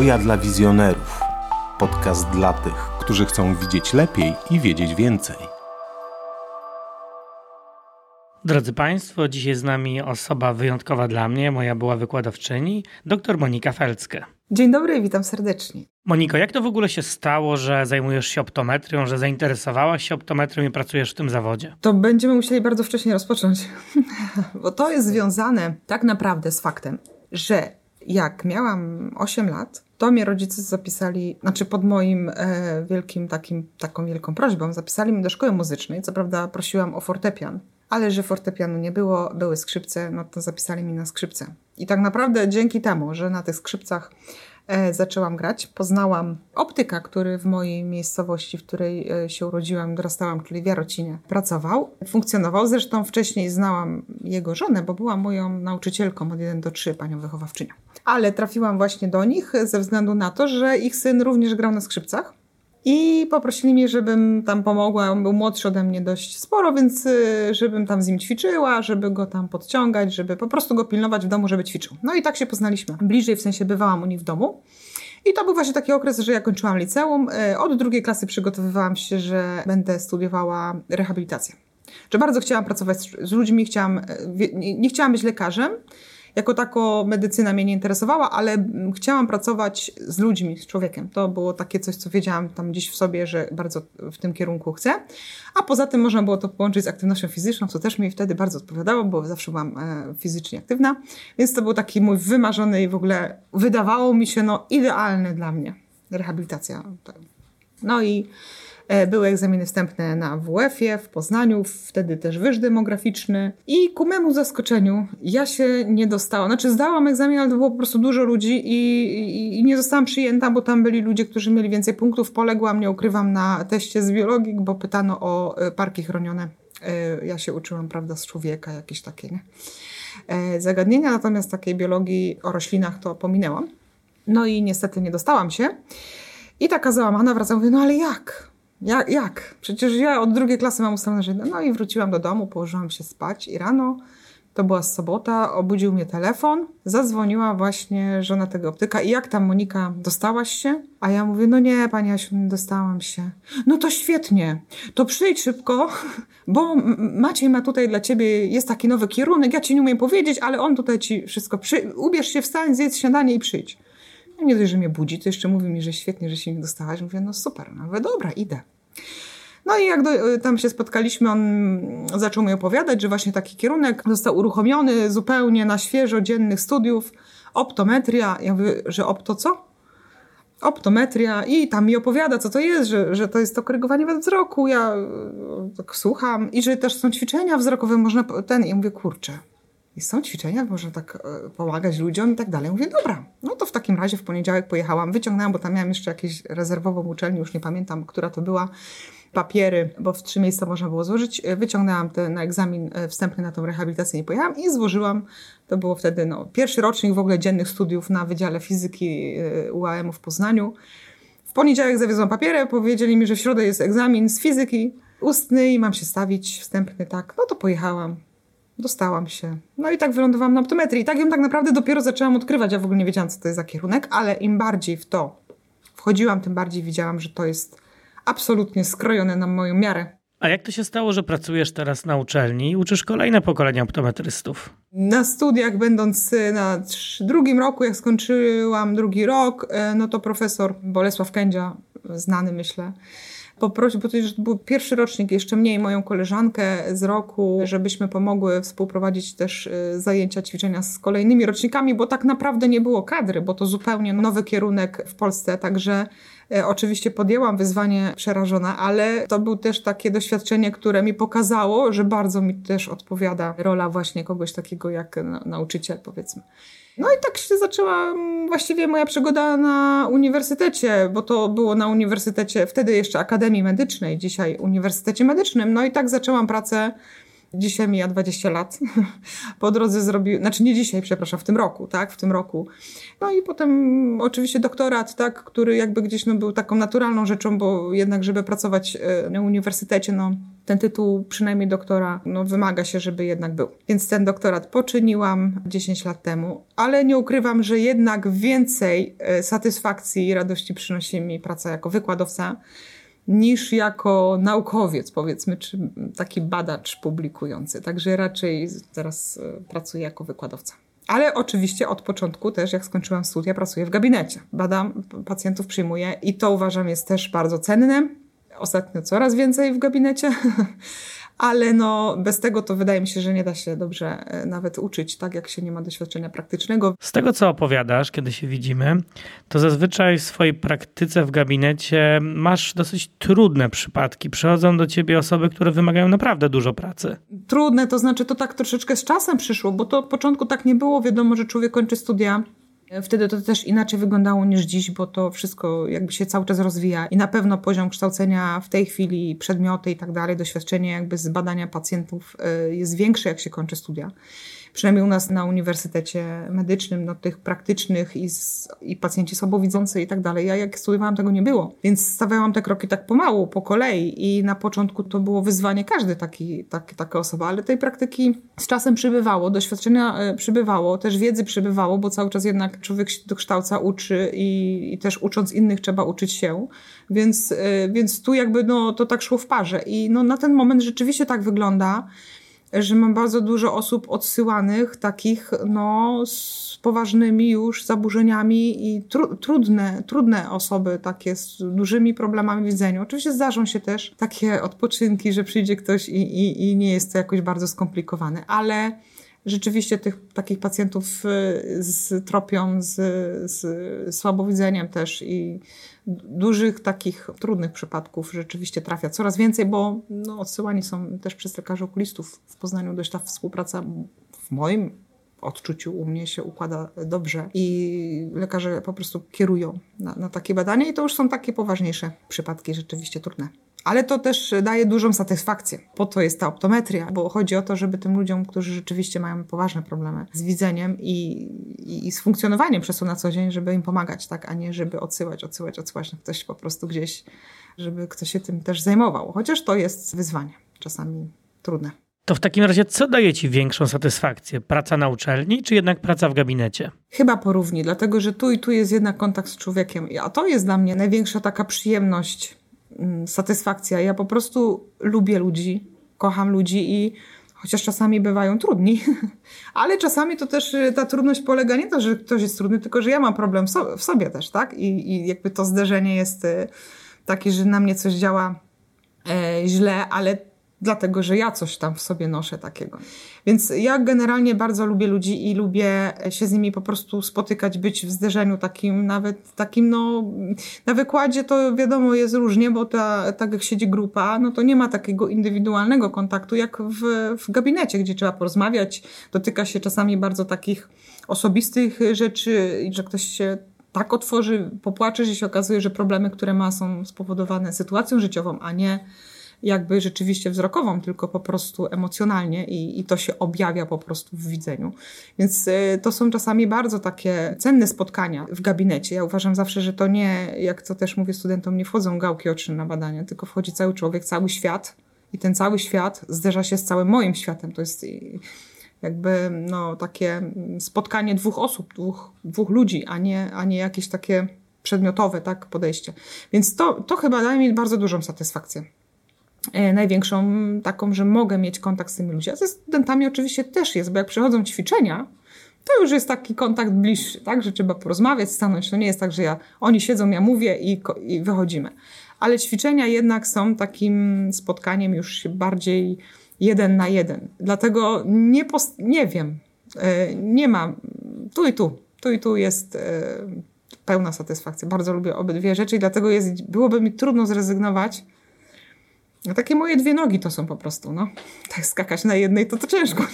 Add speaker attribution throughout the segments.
Speaker 1: Oja dla wizjonerów. Podcast dla tych, którzy chcą widzieć lepiej i wiedzieć więcej.
Speaker 2: Drodzy Państwo, dzisiaj z nami osoba wyjątkowa dla mnie, moja była wykładowczyni, dr Monika Felcke.
Speaker 3: Dzień dobry, witam serdecznie.
Speaker 2: Moniko, jak to w ogóle się stało, że zajmujesz się optometrią, że zainteresowałaś się optometrią i pracujesz w tym zawodzie?
Speaker 3: To będziemy musieli bardzo wcześnie rozpocząć, bo to jest związane tak naprawdę z faktem, że jak miałam 8 lat, to mnie rodzice zapisali, znaczy pod moim e, wielkim takim, taką wielką prośbą, zapisali mnie do szkoły muzycznej. Co prawda prosiłam o fortepian, ale że fortepianu nie było, były skrzypce, no to zapisali mnie na skrzypce. I tak naprawdę dzięki temu, że na tych skrzypcach zaczęłam grać, poznałam optyka, który w mojej miejscowości, w której e, się urodziłam, dorastałam, czyli w Jarocinie, pracował, funkcjonował. Zresztą wcześniej znałam jego żonę, bo była moją nauczycielką od 1 do 3, panią wychowawczynią. Ale trafiłam właśnie do nich ze względu na to, że ich syn również grał na skrzypcach. I poprosili mnie, żebym tam pomogła. On był młodszy ode mnie dość sporo, więc y, żebym tam z nim ćwiczyła, żeby go tam podciągać, żeby po prostu go pilnować w domu, żeby ćwiczył. No i tak się poznaliśmy. Bliżej, w sensie bywałam u nich w domu. I to był właśnie taki okres, że ja kończyłam liceum. Y, od drugiej klasy przygotowywałam się, że będę studiowała rehabilitację. Że bardzo chciałam pracować z ludźmi, chciałam, y, nie chciałam być lekarzem, jako tako medycyna mnie nie interesowała, ale chciałam pracować z ludźmi, z człowiekiem. To było takie coś, co wiedziałam tam gdzieś w sobie, że bardzo w tym kierunku chcę. A poza tym można było to połączyć z aktywnością fizyczną, co też mi wtedy bardzo odpowiadało, bo zawsze byłam e, fizycznie aktywna. Więc to był taki mój wymarzony i w ogóle wydawało mi się no idealny dla mnie rehabilitacja. No i były egzaminy wstępne na WF-ie w Poznaniu, wtedy też wyż demograficzny. I ku memu zaskoczeniu ja się nie dostałam. Znaczy zdałam egzamin, ale to było po prostu dużo ludzi i, i, i nie zostałam przyjęta, bo tam byli ludzie, którzy mieli więcej punktów. Poległam, nie ukrywam, na teście z biologii, bo pytano o e, parki chronione. E, ja się uczyłam, prawda, z człowieka, jakieś takie, nie? Zagadnienia, natomiast takiej biologii o roślinach to pominęłam. No i niestety nie dostałam się. I taka załamana wracam, mówię, no ale jak? Jak, jak? Przecież ja od drugiej klasy mam ustalone, że no i wróciłam do domu, położyłam się spać i rano, to była sobota, obudził mnie telefon, zadzwoniła właśnie żona tego optyka i jak tam Monika, dostałaś się? A ja mówię, no nie, pani Asiu, nie dostałam się. No to świetnie, to przyjdź szybko, bo Maciej ma tutaj dla ciebie, jest taki nowy kierunek, ja ci nie umiem powiedzieć, ale on tutaj ci wszystko, przy... ubierz się, wstań, zjedz śniadanie i przyjdź. No nie dość, że mnie budzi, to jeszcze mówi mi, że świetnie, że się nie dostałaś. Mówię, no super, no dobra, idę. No i jak do, tam się spotkaliśmy, on zaczął mi opowiadać, że właśnie taki kierunek został uruchomiony zupełnie na świeżo dziennych studiów. Optometria. Ja mówię, że opto co? Optometria i tam mi opowiada, co to jest, że, że to jest to korygowanie wzroku. Ja tak słucham i że też są ćwiczenia wzrokowe, można ten. I mówię, kurczę, i są ćwiczenia, można tak e, pomagać ludziom i tak dalej. Mówię, dobra, no to w takim razie w poniedziałek pojechałam, wyciągnęłam, bo tam miałam jeszcze jakieś rezerwową uczelnię, już nie pamiętam, która to była, papiery, bo w trzy miejsca można było złożyć. E, wyciągnęłam te na egzamin e, wstępny na tą rehabilitację i pojechałam i złożyłam. To było wtedy no, pierwszy rocznik w ogóle dziennych studiów na Wydziale Fizyki UAM w Poznaniu. W poniedziałek zawiozłam papiery, powiedzieli mi, że w środę jest egzamin z fizyki ustny i mam się stawić wstępny, tak. No to pojechałam dostałam się. No i tak wylądowałam na optometrii. I tak ją tak naprawdę dopiero zaczęłam odkrywać. Ja w ogóle nie wiedziałam, co to jest za kierunek, ale im bardziej w to wchodziłam, tym bardziej widziałam, że to jest absolutnie skrojone na moją miarę.
Speaker 2: A jak to się stało, że pracujesz teraz na uczelni i uczysz kolejne pokolenia optometrystów?
Speaker 3: Na studiach, będąc na drugim roku, jak skończyłam drugi rok, e, no to profesor Bolesław Kędzia, znany myślę, poprosić, bo to już był pierwszy rocznik, jeszcze mniej moją koleżankę z roku, żebyśmy pomogły współprowadzić też y, zajęcia, ćwiczenia z kolejnymi rocznikami, bo tak naprawdę nie było kadry, bo to zupełnie nowy kierunek w Polsce, także y, Oczywiście podjęłam wyzwanie przerażona, ale to było też takie doświadczenie, które mi pokazało, że bardzo mi też odpowiada rola właśnie kogoś takiego jak nauczyciel, powiedzmy. No i tak się zaczęła mm, właściwie moja przygoda na uniwersytecie, bo to było na uniwersytecie, wtedy jeszcze Akademii Medycznej, dzisiaj Uniwersytecie Medycznym. No i tak zaczęłam pracę Dzisiaj mija 20 lat. Po drodze zrobił, znaczy nie dzisiaj, przepraszam, w tym roku, tak, w tym roku. No i potem oczywiście doktorat, tak, który jakby gdzieś no, był taką naturalną rzeczą, bo jednak, żeby pracować e, na uniwersytecie, no ten tytuł, przynajmniej doktora, no wymaga się, żeby jednak był. Więc ten doktorat poczyniłam 10 lat temu, ale nie ukrywam, że jednak więcej e, satysfakcji i radości przynosi mi praca jako wykładowca niż jako naukowiec, powiedzmy, czy taki badacz publikujący. Także raczej teraz e, pracuję jako wykładowca. Ale oczywiście od początku też, jak skończyłam studia, pracuję w gabinecie. Badam, pacjentów przyjmuję i to uważam jest też bardzo cenne. Ostatnio coraz więcej w gabinecie, ale no, bez tego to wydaje mi się, że nie da się dobrze e, nawet uczyć, tak jak się nie ma doświadczenia praktycznego.
Speaker 2: Z tego, co opowiadasz, kiedy się widzimy, to zazwyczaj w swojej praktyce w gabinecie masz dosyć trudne przypadki. Przychodzą do ciebie osoby, które wymagają naprawdę dużo pracy.
Speaker 3: Trudne, to znaczy to tak troszeczkę z czasem przyszło, bo to od początku tak nie było. Wiadomo, że człowiek kończy studia Wtedy to też inaczej wyglądało niż dziś, bo to wszystko jakby się cały czas rozwija i na pewno poziom kształcenia w tej chwili, przedmioty i tak dalej, doświadczenie jakby z badania pacjentów y, jest większe, jak się kończy studia przynajmniej u nas na Uniwersytecie Medycznym, no, tych praktycznych i, z, i pacjenci słabowidzący i tak dalej. Ja jak studiowałam, tego nie było. Więc stawiałam te kroki tak pomału, po kolei i na początku to było wyzwanie każdy taki, taki, taka osoba, ale tej praktyki z czasem przybywało, doświadczenia e, przybywało, też wiedzy przybywało, bo cały czas jednak człowiek się dokształca, uczy i, i też ucząc innych trzeba uczyć się. Więc, e, więc tu jakby no, to tak szło w parze. I no, na ten moment rzeczywiście tak wygląda, że mam bardzo dużo osób odsyłanych, takich no, z poważnymi już zaburzeniami i tru, trudne, trudne osoby, takie z dużymi problemami widzenia. Oczywiście zdarzą się też takie odpoczynki, że przyjdzie ktoś i, i, i nie jest to jakoś bardzo skomplikowane, ale rzeczywiście tych takich pacjentów y, z tropią, z, z słabowidzeniem też i dużych takich trudnych przypadków rzeczywiście trafia coraz więcej, bo no, odsyłani są też przez lekarzy okulistów. W Poznaniu dość ta współpraca w moim odczuciu u mnie się układa dobrze i lekarze po prostu kierują na, na takie badania i to już są takie poważniejsze przypadki, rzeczywiście trudne. Ale to też daje dużą satysfakcję. Po to jest ta optometria, bo chodzi o to, żeby tym ludziom, którzy rzeczywiście mają poważne problemy z widzeniem i, i, i z funkcjonowaniem przez to na co dzień, żeby im pomagać, tak, a nie żeby odsyłać, odsyłać, odsyłać. No ktoś po prostu gdzieś, żeby ktoś się tym też zajmował. Chociaż to jest wyzwanie, czasami trudne.
Speaker 2: To w takim razie co daje Ci większą satysfakcję? Praca na uczelni, czy jednak praca w gabinecie?
Speaker 3: Chyba porówni, dlatego że tu i tu jest jednak kontakt z człowiekiem. A to jest dla mnie największa taka przyjemność Mm, satysfakcja. Ja po prostu lubię ludzi, kocham ludzi i chociaż czasami bywają trudni, ale czasami to też y, ta trudność polega nie to, że ktoś jest trudny, tylko że ja mam problem w sobie też, tak? I, i jakby to zderzenie jest y, takie, że na mnie coś działa e, źle, ale dlatego że ja coś tam w sobie noszę takiego. Więc ja generalnie bardzo lubię ludzi i lubię się z nimi po prostu spotykać, być w zderzeniu takim, nawet takim, no, na wykładzie to wiadomo jest różnie, bo ta, tak jak siedzi grupa, no to nie ma takiego indywidualnego kontaktu jak w, w gabinecie, gdzie trzeba porozmawiać, dotyka się czasami bardzo takich osobistych rzeczy, że ktoś się tak otworzy, popłacze, że się okazuje, że problemy, które ma są spowodowane sytuacją życiową, a nie jakby rzeczywiście wzrokową, tylko po prostu emocjonalnie i, i to się objawia po prostu w widzeniu. Więc y, to są czasami bardzo takie cenne spotkania w gabinecie. Ja uważam zawsze, że to nie, jak to też mówię studentom, nie wchodzą gałki oczne na badania, tylko wchodzi cały człowiek, cały świat i ten cały świat zderza się z całym moim światem. To jest jakby no, takie spotkanie dwóch osób, dwóch, dwóch ludzi, a nie, a nie jakieś takie przedmiotowe tak, podejście. Więc to, to chyba daje mi bardzo dużą satysfakcję. E, największą taką, że mogę mieć kontakt z tymi ludźmi. A ze studentami oczywiście też jest, bo jak przychodzą ćwiczenia, to już jest taki kontakt bliższy, tak, że trzeba porozmawiać, stanąć. To nie jest tak, że ja, oni siedzą, ja mówię i, i wychodzimy. Ale ćwiczenia jednak są takim spotkaniem już bardziej jeden na jeden. Dlatego nie, post- nie wiem, e, nie ma, tu i tu, tu i tu jest e, pełna satysfakcja. Bardzo lubię obydwie rzeczy i dlatego jest, byłoby mi trudno zrezygnować no takie moje dwie nogi to są po prostu, no. Tak skakać na jednej to to ciężko.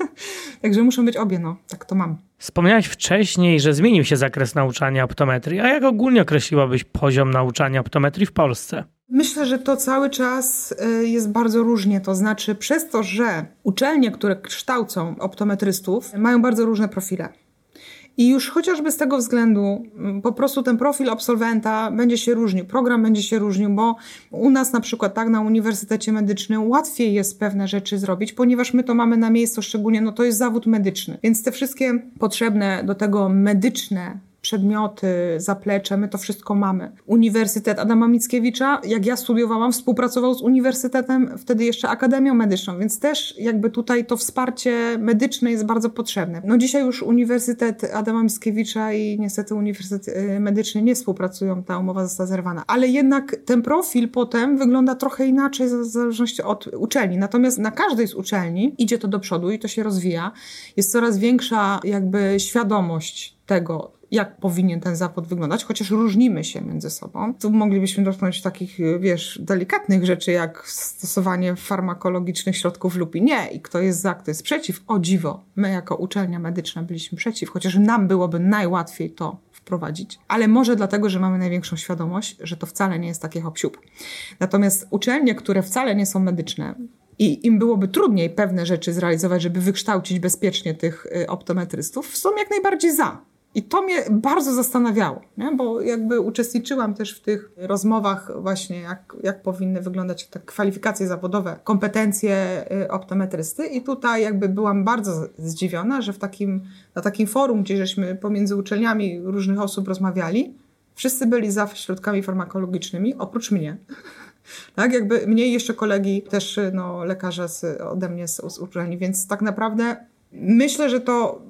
Speaker 3: Także muszą być obie, no. Tak to mam.
Speaker 2: Wspomniałeś wcześniej, że zmienił się zakres nauczania optometrii. A jak ogólnie określiłabyś poziom nauczania optometrii w Polsce?
Speaker 3: Myślę, że to cały czas y, jest bardzo różnie. To znaczy, przez to, że uczelnie, które kształcą optometrystów, mają bardzo różne profile. I już chociażby z tego względu mm, po prostu ten profil absolwenta będzie się różnił, program będzie się różnił, bo u nas na przykład tak na Uniwersytecie Medycznym łatwiej jest pewne rzeczy zrobić, ponieważ my to mamy na miejscu, szczególnie no to jest zawód medyczny. Więc te wszystkie potrzebne do tego medyczne przedmioty, zaplecze, my to wszystko mamy. Uniwersytet Adama Mickiewicza, jak ja studiowałam, współpracował z Uniwersytetem, wtedy jeszcze Akademią Medyczną, więc też jakby tutaj to wsparcie medyczne jest bardzo potrzebne. No dzisiaj już Uniwersytet Adama Mickiewicza i niestety Uniwersytet y, Medyczny nie współpracują, ta umowa została zerwana. Ale jednak ten profil potem wygląda trochę inaczej w zależności od uczelni. Natomiast na każdej z uczelni idzie to do przodu i to się rozwija. Jest coraz większa jakby świadomość tego, jak powinien ten zawód wyglądać, chociaż różnimy się między sobą. Tu moglibyśmy dotknąć takich, wiesz, delikatnych rzeczy, jak stosowanie farmakologicznych środków lub i nie. I kto jest za, kto jest przeciw. O dziwo, my jako uczelnia medyczna byliśmy przeciw, chociaż nam byłoby najłatwiej to wprowadzić. Ale może dlatego, że mamy największą świadomość, że to wcale nie jest takie hop Natomiast uczelnie, które wcale nie są medyczne, i im byłoby trudniej pewne rzeczy zrealizować, żeby wykształcić bezpiecznie tych y, optometrystów, są jak najbardziej za. I to mnie bardzo zastanawiało, nie? bo jakby uczestniczyłam też w tych rozmowach właśnie, jak, jak powinny wyglądać te kwalifikacje zawodowe, kompetencje y, optometrysty i tutaj jakby byłam bardzo zdziwiona, że w takim, na takim forum, gdzie żeśmy pomiędzy uczelniami różnych osób rozmawiali, wszyscy byli za środkami farmakologicznymi, oprócz mnie. Tak, jakby mnie jeszcze kolegi, też no, lekarze z, ode mnie z, z uczelni, więc tak naprawdę myślę, że to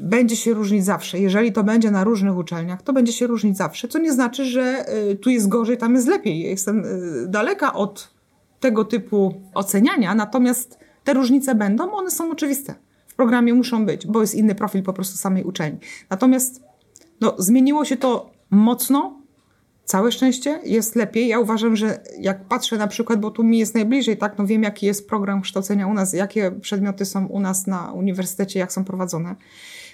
Speaker 3: będzie się różnić zawsze. Jeżeli to będzie na różnych uczelniach, to będzie się różnić zawsze, co nie znaczy, że y, tu jest gorzej, tam jest lepiej. Jestem y, daleka od tego typu oceniania, natomiast te różnice będą, one są oczywiste. W programie muszą być, bo jest inny profil po prostu samej uczelni. Natomiast no, zmieniło się to mocno, całe szczęście, jest lepiej. Ja uważam, że jak patrzę na przykład, bo tu mi jest najbliżej, tak, no wiem jaki jest program kształcenia u nas, jakie przedmioty są u nas na uniwersytecie, jak są prowadzone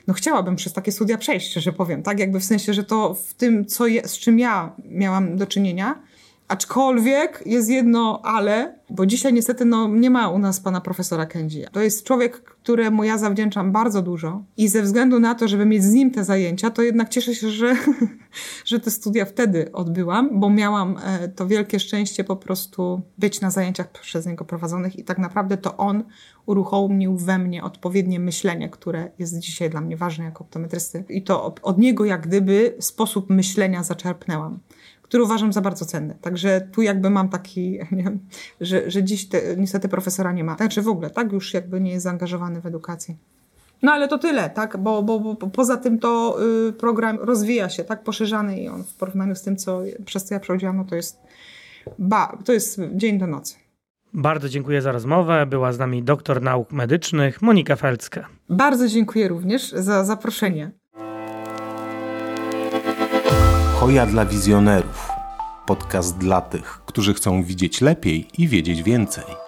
Speaker 3: no chciałabym przez takie studia przejść, że powiem, tak? Jakby w sensie, że to w tym, co je, z czym ja miałam do czynienia, Aczkolwiek jest jedno ale, bo dzisiaj niestety no, nie ma u nas pana profesora Kędzi. To jest człowiek, któremu ja zawdzięczam bardzo dużo i ze względu na to, żeby mieć z nim te zajęcia, to jednak cieszę się, że, że te studia wtedy odbyłam, bo miałam e, to wielkie szczęście po prostu być na zajęciach przez niego prowadzonych i tak naprawdę to on uruchomił we mnie odpowiednie myślenie, które jest dzisiaj dla mnie ważne jako optometrysty. I to od niego jak gdyby sposób myślenia zaczerpnęłam który uważam za bardzo cenny. Także tu jakby mam taki, nie wiem, że, że dziś te, niestety profesora nie ma. Znaczy w ogóle, tak już jakby nie jest zaangażowany w edukację. No ale to tyle, tak? Bo, bo, bo poza tym to y, program rozwija się, tak? Poszerzany i on w porównaniu z tym, co przez co ja przechodziłam, no to jest, ba, to jest dzień do nocy.
Speaker 2: Bardzo dziękuję za rozmowę. Była z nami doktor nauk medycznych Monika Felcke.
Speaker 3: Bardzo dziękuję również za zaproszenie.
Speaker 1: Hoja dla wizjonerów. Podcast dla tych, którzy chcą widzieć lepiej i wiedzieć więcej.